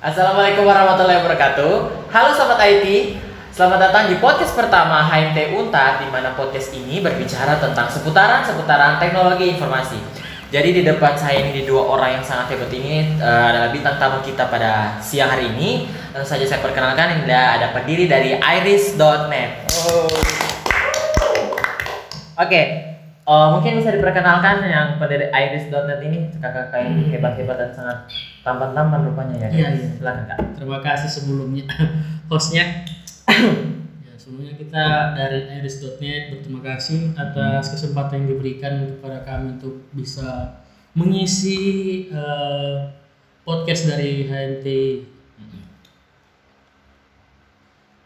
Assalamualaikum warahmatullahi wabarakatuh. Halo sahabat IT, selamat datang di podcast pertama HMT Untar di mana podcast ini berbicara tentang seputaran-seputaran teknologi informasi. Jadi di depan saya ini di dua orang yang sangat hebat ini eh, adalah bintang tamu kita pada siang hari ini. Langsung saja saya perkenalkan ini ada, ada pendiri dari iris.net. Oke, eh, mungkin bisa diperkenalkan yang pendiri iris.net ini kakak-kakak yang hebat-hebat dan sangat tampan-tampan rupanya ya. Iya, iya. Silakan kak. Terima kasih sebelumnya hostnya. ya, sebelumnya kita dari iris.net berterima kasih atas kesempatan yang diberikan kepada kami untuk bisa mengisi eh, podcast dari HNT.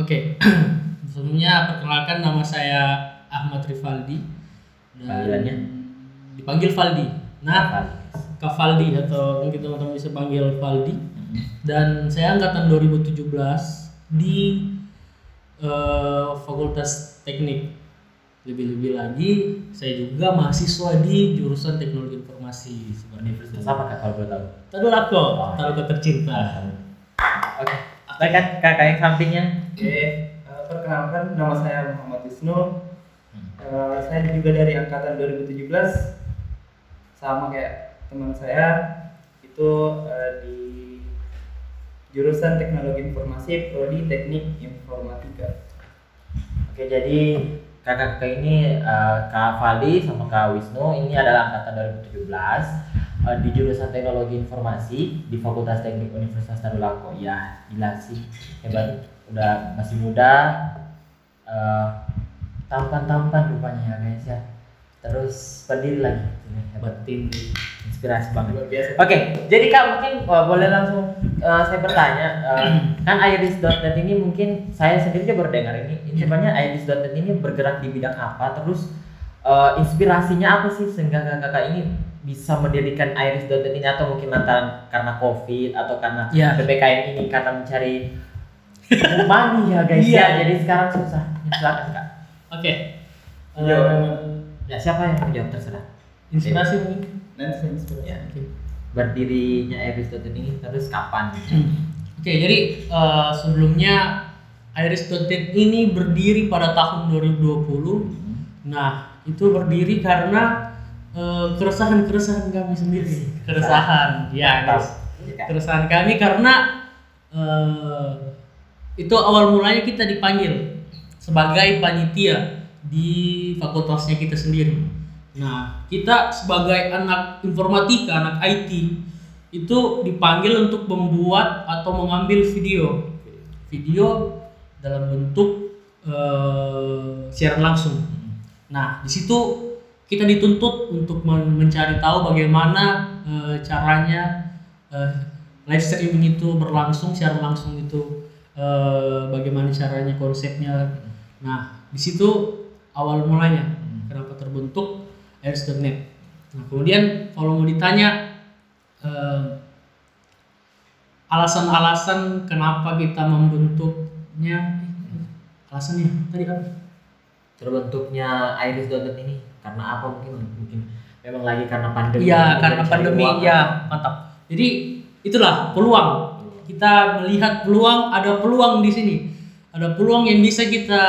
Oke, sebelumnya perkenalkan nama saya Ahmad Rivaldi. Panggilannya? Dipanggil Valdi. Nah, Kak. Kak Valdi atau mungkin teman-teman bisa panggil Valdi dan saya angkatan 2017 di eh, Fakultas Teknik lebih-lebih lagi saya juga mahasiswa di jurusan Teknologi Informasi seperti itu. Universitas apa kak kalau boleh tahu? Tadulako, Oh. Tadulako tercinta. Oke. Baik kan kakak yang sampingnya? Oke, eh, perkenalkan nama saya Muhammad Wisnu. Eh, saya juga dari angkatan 2017, sama kayak teman saya itu eh, di jurusan Teknologi Informasi Prodi Teknik Informatika. Oke jadi kakak-kakak ini eh, Kak Fali sama Kak Wisnu ini adalah angkatan 2017 eh, di jurusan Teknologi Informasi di Fakultas Teknik Universitas Tadulako. Ya gila sih hebat, udah masih muda, eh, tampan-tampan rupanya ya guys ya. Terus pendiri lagi, Ini hebat tim inspirasi banget. Luar biasa. Oke, jadi Kak mungkin uh, boleh langsung uh, saya bertanya, uh, kan iris.net ini mungkin saya sendiri juga baru dengar ini. ini Sebenarnya iris.net ini bergerak di bidang apa? Terus uh, inspirasinya apa sih sehingga kakak ini bisa mendirikan iris.net ini atau mungkin antara karena covid atau karena Ya. ppkm ini karena mencari money ya guys Iya. ya. Jadi sekarang susah. Silakan kak. Oke. Iya. Eh, Ya siapa yang menjawab terserah. inspirasi mungkin. Nanti inspirasi. Ya. Oke. Berdirinya iris.net ini terus kapan? Oke, jadi eh, sebelumnya Iris.net ini berdiri pada tahun 2020. Nah, itu berdiri karena eh, keresahan-keresahan kami sendiri. Keresahan, ya guys. Keresahan kami karena eh, itu awal mulanya kita dipanggil sebagai panitia di fakultasnya kita sendiri. Nah, kita sebagai anak informatika, anak IT itu dipanggil untuk membuat atau mengambil video, video dalam bentuk eh, siaran langsung. Nah, di situ kita dituntut untuk men- mencari tahu bagaimana eh, caranya eh, live streaming itu berlangsung, siaran langsung itu eh, bagaimana caranya konsepnya. Nah, di situ awal mulanya kenapa terbentuk airs.net. Nah, kemudian kalau mau ditanya eh, alasan-alasan kenapa kita membentuknya, alasannya tadi apa? terbentuknya iris.net ini karena apa mungkin mungkin memang lagi karena pandemi Iya, karena pandemi uang. ya, mantap. Jadi itulah peluang. Kita melihat peluang, ada peluang di sini. Ada peluang yang bisa kita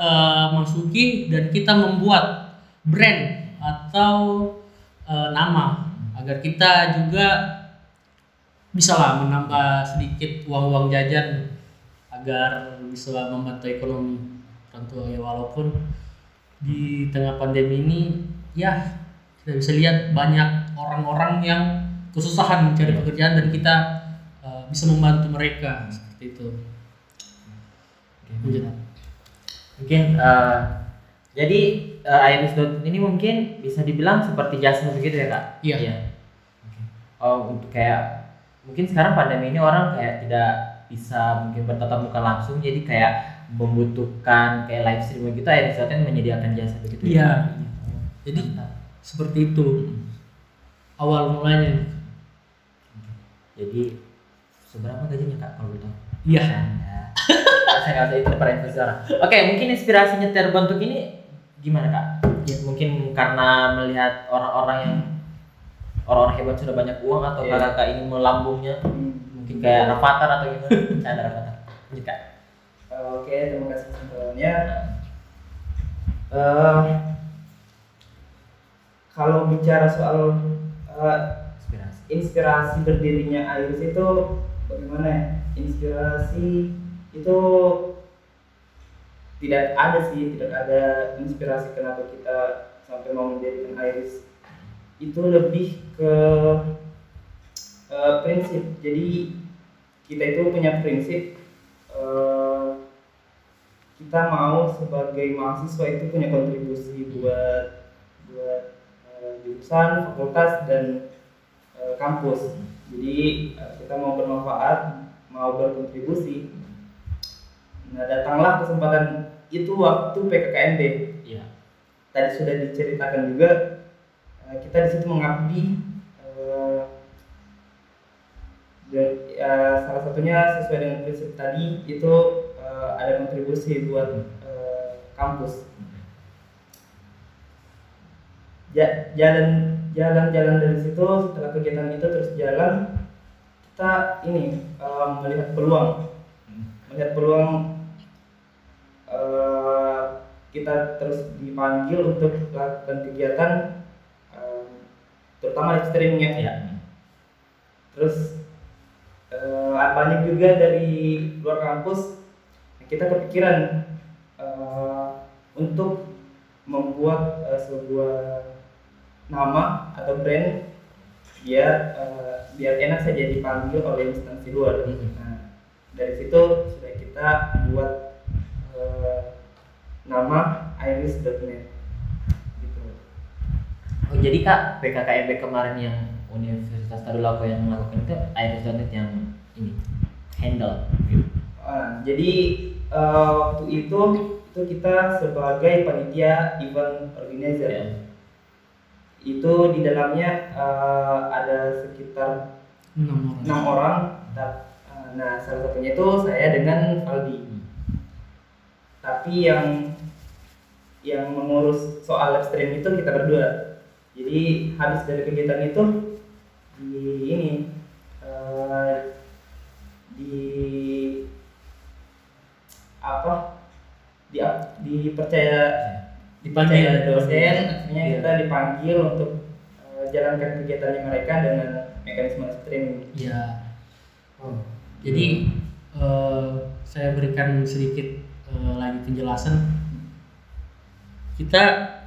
eh, masuki dan kita membuat brand atau eh, nama agar kita juga bisa lah menambah sedikit uang-uang jajan agar bisa membantu ekonomi tua ya walaupun di tengah pandemi ini ya kita bisa lihat banyak orang-orang yang kesusahan mencari pekerjaan dan kita uh, bisa membantu mereka seperti itu. Mungkin, mungkin eh, jadi eh, iris.net ini mungkin bisa dibilang seperti jasa begitu ya kak Iya. Oke. oh untuk kayak mungkin sekarang pandemi ini orang kayak tidak bisa mungkin bertatap muka langsung jadi kayak membutuhkan kayak live streaming gitu iris.net menyediakan jasa begitu Iya. ya Jadi Mantap. seperti itu awal mulanya. jadi seberapa gajinya kak kalau boleh tahu Iya. Saya nggak usah itu per investor. Oke, mungkin inspirasinya terbentuk ini gimana kak? Ya. Mungkin karena melihat orang-orang yang orang-orang hebat sudah banyak uang atau Iya. karena kak ini melambungnya Hmm. mungkin kayak Rafathar atau gimana? Saya ada Rafathar. Lanjut kak. Oke, terima kasih kesimpulannya. Eh, kalau bicara soal eh, Inspirasi. inspirasi berdirinya Iris itu bagaimana ya? Inspirasi itu tidak ada sih, tidak ada inspirasi kenapa kita sampai mau mendirikan Iris. Itu lebih ke eh, prinsip. Jadi kita itu punya prinsip eh, kita mau sebagai mahasiswa itu punya kontribusi buat buat eh, jurusan, fakultas dan eh, kampus. Jadi eh, kita mau bermanfaat, mau berkontribusi. Nah datanglah kesempatan itu waktu PKKMB. Iya. Tadi sudah diceritakan juga eh, kita di situ mengabdi. eh, dan eh, salah satunya sesuai dengan prinsip tadi itu eh, ada kontribusi buat kampus. Ja- jalan jalan jalan dari situ setelah kegiatan itu terus jalan kita ini eh, melihat peluang melihat peluang eh, kita terus dipanggil untuk melakukan kegiatan eh, terutama streamingnya Iya. terus eh, banyak juga dari luar kampus kita kepikiran eh, untuk membuat eh, sebuah nama atau brand biar eh, biar enak saja dipanggil oleh instansi luar. Mhm. Nah, dari situ sudah kita buat eh, nama iris.net gitu. Oh jadi kak PKKMB kemarin yang Universitas Tadulako yang melakukan itu Iris.net yang ini handle. gitu. Ah, jadi eh, waktu itu itu kita sebagai panitia event organizer. Iya. Itu di dalamnya eh, ada sekitar enam orang orang. Eh, Nah, salah satunya itu saya dengan Aldi. Hmm. Tapi yang yang mengurus soal live stream itu kita berdua. Jadi habis dari kegiatan itu di ini eh, di apa di dipercaya Dipanggil. dipercaya dosen akhirnya Iya. kita dipanggil untuk eh, jalankan kegiatannya mereka dengan mekanisme streaming. ya oh. jadi eh, saya berikan sedikit eh, lagi penjelasan kita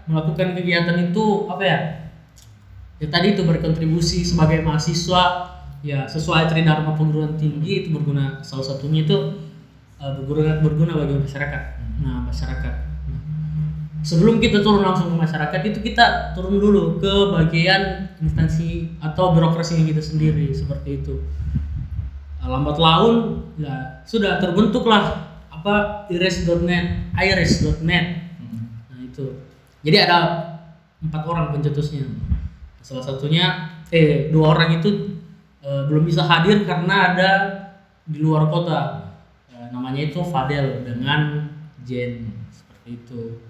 melakukan kegiatan itu apa ya ya tadi itu berkontribusi sebagai mahasiswa ya sesuai tridharma perguruan tinggi itu berguna salah satunya itu eh, berguna berguna bagi masyarakat nah masyarakat sebelum kita turun langsung ke masyarakat itu kita turun dulu ke bagian instansi atau birokrasi kita sendiri seperti itu Nah, lambat laun ya sudah terbentuklah apa iris.net iris.net. Nah itu. Jadi ada empat orang pencetusnya. Salah satunya eh dua orang itu eh, belum bisa hadir karena ada di luar kota. Eh, namanya itu Fadel dengan Jen itu.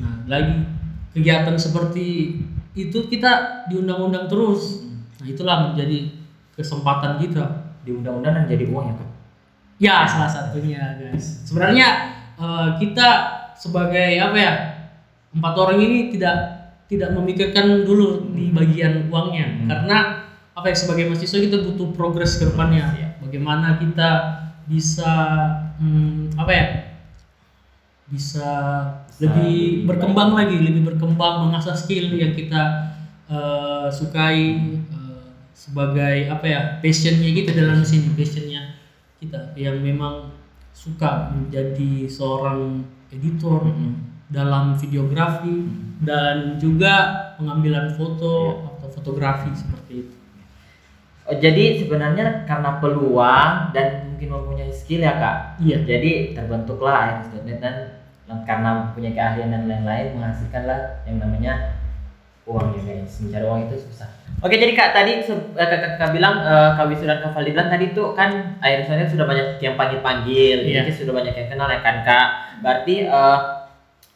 Nah lagi kegiatan seperti itu kita diundang-undang terus. Nah itulah menjadi kesempatan kita. Di undang-undang dan jadi uang ya kak. Ya salah satunya guys. Sebenarnya eh, kita sebagai apa ya empat orang ini tidak tidak memikirkan dulu di bagian uangnya Hmm. karena apa ya sebagai mahasiswa kita butuh progres ke depannya. Iya. Bagaimana kita bisa hmm, apa ya bisa, Bisa lebih berkembang baik. lagi, lebih berkembang mengasah skill yang kita eh, sukai eh, sebagai apa ya passionnya kita dalam sini passionnya kita yang memang suka menjadi seorang editor dalam videografi dan juga pengambilan foto atau fotografi seperti itu. Oh, jadi sebenarnya karena peluang dan mungkin mempunyai skill ya kak. Iya. Jadi terbentuklah dan dan karena punya keahlian dan lain-lain menghasilkanlah yang namanya uang ya guys. Mencari uang itu susah. Oke jadi kak tadi eh, kak, kak, bilang eh, kak Wisu dan kak bilang tadi tuh kan Iris.net sudah banyak yang panggil-panggil, Iya. jadi sudah banyak yang kenal ya kan kak. Berarti eh,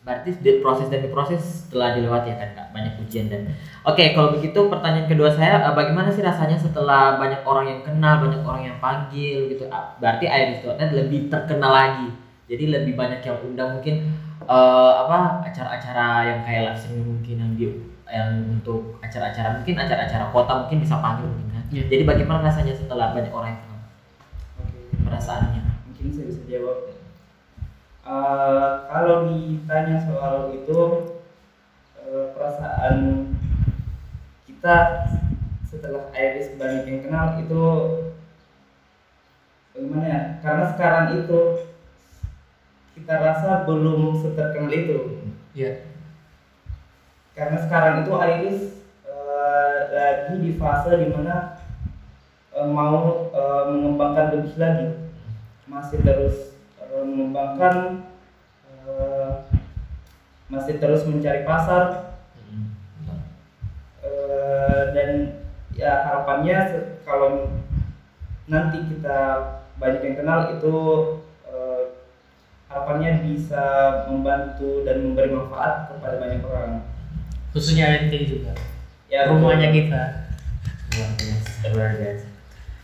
berarti di- proses demi proses telah dilewati ya kan kak banyak ujian dan oke kalau begitu pertanyaan kedua saya bagaimana sih rasanya setelah banyak orang yang kenal banyak orang yang panggil gitu Ah, berarti Iris.net lebih terkenal lagi jadi lebih banyak yang undang mungkin eh, apa acara-acara yang kayak live streaming mungkin yang di yang untuk acara-acara mungkin acara-acara kota mungkin bisa panggil mungkin kan. Iya. jadi bagaimana rasanya setelah banyak orang yang kenal? Oke. perasaannya? Mungkin saya bisa jawab. Eh, kalau ditanya soal itu eh, perasaan kita setelah Iris banyak yang kenal itu bagaimana ya? Karena sekarang itu kita rasa belum seterkenal itu. Iya. karena sekarang itu Iris eh, lagi di fase di mana eh, mau eh, mengembangkan lebih lagi. Masih terus eh, mengembangkan eh, masih terus mencari pasar. Eh, dan ya harapannya kalau nanti kita banyak yang kenal itu harapannya bisa membantu dan memberi manfaat kepada banyak orang Khususnya NT juga. ya Rumahnya kita. Luar biasa, luar biasa.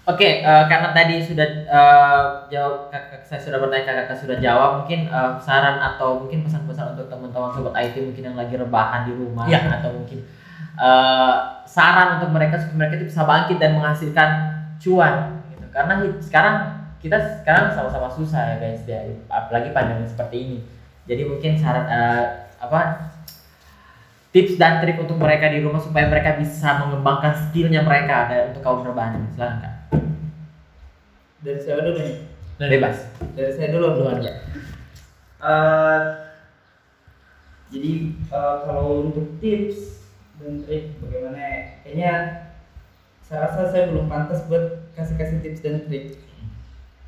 Oke, eh, karena tadi sudah eh, jawab, kakak saya sudah bertanya, kakak sudah jawab. Mungkin eh, saran atau mungkin pesan-pesan untuk teman-teman sobat IT mungkin yang lagi rebahan di rumah Iya. atau mungkin eh, saran untuk mereka supaya mereka itu bisa bangkit dan menghasilkan cuan. Gitu. Karena sekarang kita sekarang sama-sama susah ya guys, ya, apalagi pandemi seperti ini. Jadi mungkin saran eh, apa tips dan trik untuk mereka di rumah supaya mereka bisa mengembangkan skillnya mereka. Ada untuk kaum rebahan ini. Silakan kak. Dari saya dulu nih. Bebas dari saya dulu Duluan. ya. Eh, jadi eh, kalau untuk tips dan trik bagaimana ya? kayaknya saya rasa saya belum pantas buat kasih kasih tips dan trik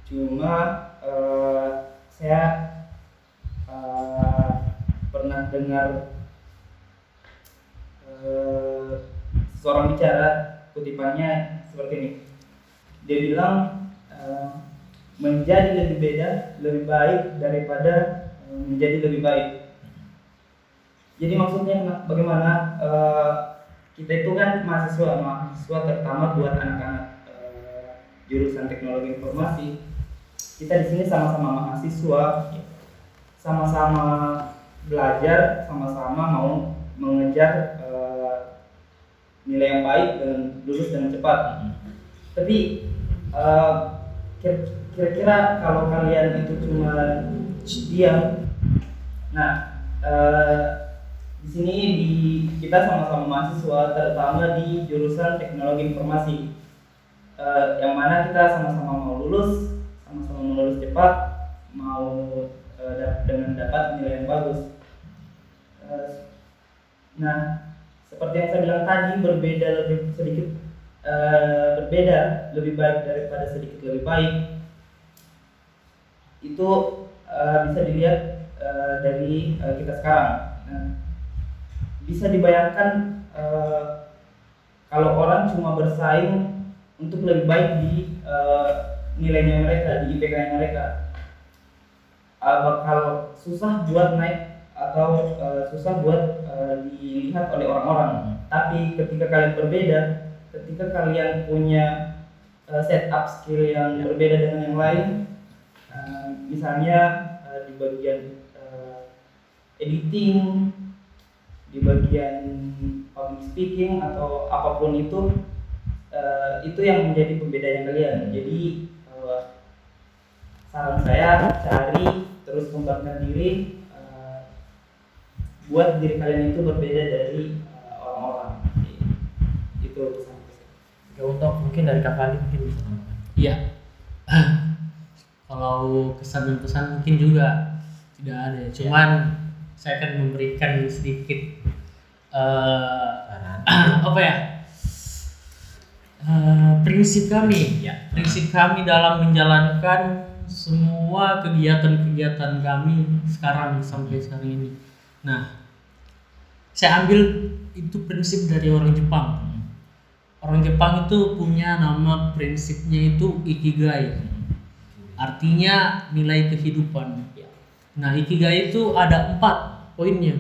cuma eh, saya eh, pernah dengar eh, seorang bicara kutipannya seperti ini. Dia bilang eh, menjadi lebih beda lebih baik daripada menjadi lebih baik. Jadi maksudnya bagaimana eh, kita itu kan mahasiswa mahasiswa terutama buat anak-anak eh, jurusan teknologi informasi kita di sini sama-sama mahasiswa. Sama-sama belajar sama-sama mau mengejar eh, nilai yang baik dan lulus dengan cepat. Tapi eh, kir- kira-kira kalau kalian itu cuma diam nah eh, di sini di kita sama-sama mahasiswa terutama di jurusan teknologi informasi. Eh, yang mana kita sama-sama mau lulus mau lulus cepat mau da- dengan dapat nilai yang bagus. Eh, nah seperti yang saya bilang tadi berbeda lebih sedikit eh, berbeda lebih baik daripada sedikit lebih baik. Itu eh, bisa dilihat eh, dari eh, kita sekarang. Nah, bisa dibayangkan eh, kalau orang cuma bersaing untuk lebih baik di eh, nilainya mereka di IPK mereka. Eh, bakal susah buat naik atau eh, susah buat eh, dilihat oleh orang-orang. Tapi ketika kalian berbeda ketika kalian punya eh, setup skill yang berbeda dengan yang lain eh, misalnya eh, di bagian eh, editing di bagian public speaking atau apa pun itu eh, itu yang menjadi pembedanya kalian. Jadi eh, saran saya cari terus kembangkan diri eh, buat diri kalian itu berbeda dari eh, orang-orang itu pesan Oke, untuk mungkin dari kak Fali mungkin bisa. Iya. Kalau kesan dan pesan mungkin juga tidak ada. ya. Cuman saya akan memberikan sedikit eh, saran apa ya? Eh, prinsip kami, ya prinsip kami dalam menjalankan semua kegiatan-kegiatan kami sekarang sampai sekarang ini. Nah, saya ambil itu prinsip dari orang Jepang. Orang Jepang itu punya nama prinsipnya itu ikigai. Artinya nilai kehidupan. Nah, ikigai itu ada empat poinnya.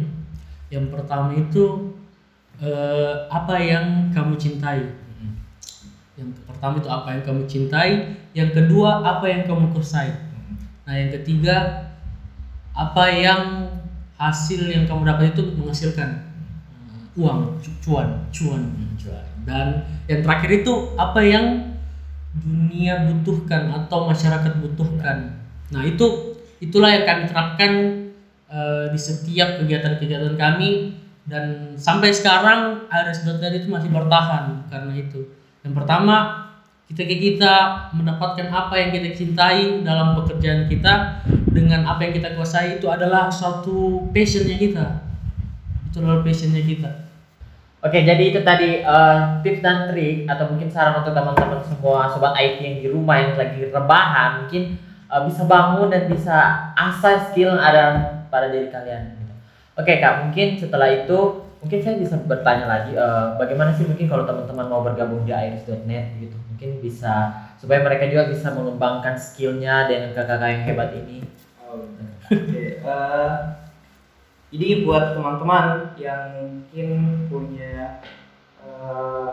Yang pertama itu eh, apa yang kamu cintai. Yang pertama itu apa yang kamu cintai. Yang kedua apa yang kamu kuasai. Nah yang ketiga apa yang hasil yang kamu dapat itu menghasilkan eh, uang, cu- cuan, cuan, cuan. Dan yang terakhir itu apa yang dunia butuhkan atau masyarakat butuhkan. Nah itu itulah yang kami terapkan eh, di setiap kegiatan-kegiatan kami dan sampai sekarang Iris.net itu masih bertahan karena itu. Yang pertama kita kita mendapatkan apa yang kita cintai dalam pekerjaan kita dengan apa yang kita kuasai itu adalah suatu passionnya kita. Itu adalah passionnya kita. Oke, jadi itu tadi eh, tips dan trik atau mungkin saran untuk teman-teman semua sobat IT yang di rumah yang lagi rebahan mungkin eh, bisa bangun dan bisa asah skill yang ada pada diri kalian. Oke kak, mungkin setelah itu mungkin saya bisa bertanya lagi eh, bagaimana sih mungkin kalau teman-teman mau bergabung di iris.net gitu mungkin bisa supaya mereka juga bisa mengembangkan skillnya dengan kakak-kakak yang hebat ini. Oh, Oke, eh, jadi buat teman-teman yang mungkin punya eh,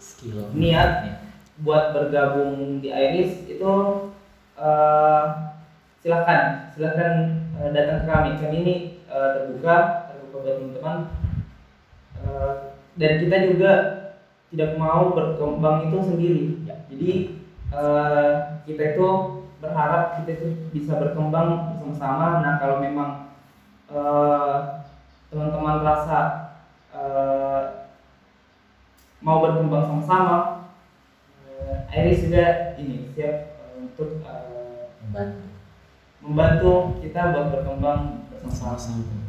Skill. niat buat bergabung di Iris itu eh, silahkan silahkan eh, datang ke kami kami ini eh, terbuka buat teman-teman Eh, dan kita juga tidak mau berkembang itu sendiri Ya. jadi eh, kita itu berharap kita itu bisa berkembang bersama-sama nah kalau memang eh, teman-teman rasa eh, mau berkembang sama-sama eh, Iris juga ini siap untuk eh, Membantu. membantu kita buat berkembang bersama-sama.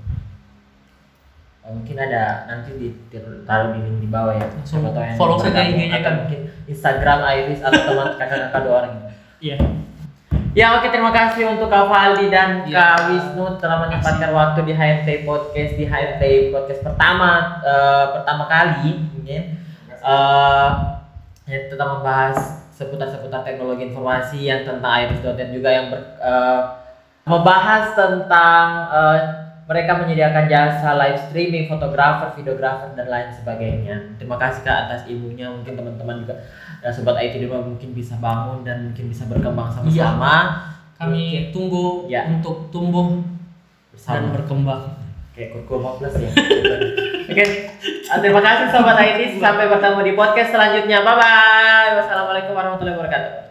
Eh, mungkin ada nanti ditaruh di link di bawah ya. Langsung yang follow saja. IG-nya kan. mungkin Instagram Iris atau teman kakak-kakak dua orang. Iya. Ya oke terima kasih untuk Kak Valdi dan Iya. Kak Wisnu telah menyempatkan waktu di HRT Podcast di HRT Podcast pertama eh, pertama kali mungkin eh ya, tetap membahas seputar-seputar teknologi informasi yang tentang iris.net juga yang ber, eh, membahas tentang eh, mereka menyediakan jasa live streaming, fotografer, videografer dan lain sebagainya. Terima kasih Kak atas ilmunya. Mungkin teman-teman juga dan sobat IT rumah mungkin bisa bangun dan mungkin bisa berkembang sama-sama Kami tunggu Ya. untuk tumbuh dan bersama. berkembang. Kayak Kurkuma Plus ya. Oke, terima kasih sobat IT. Sampai bertemu di podcast selanjutnya. Bye bye. Wassalamualaikum warahmatullahi wabarakatuh.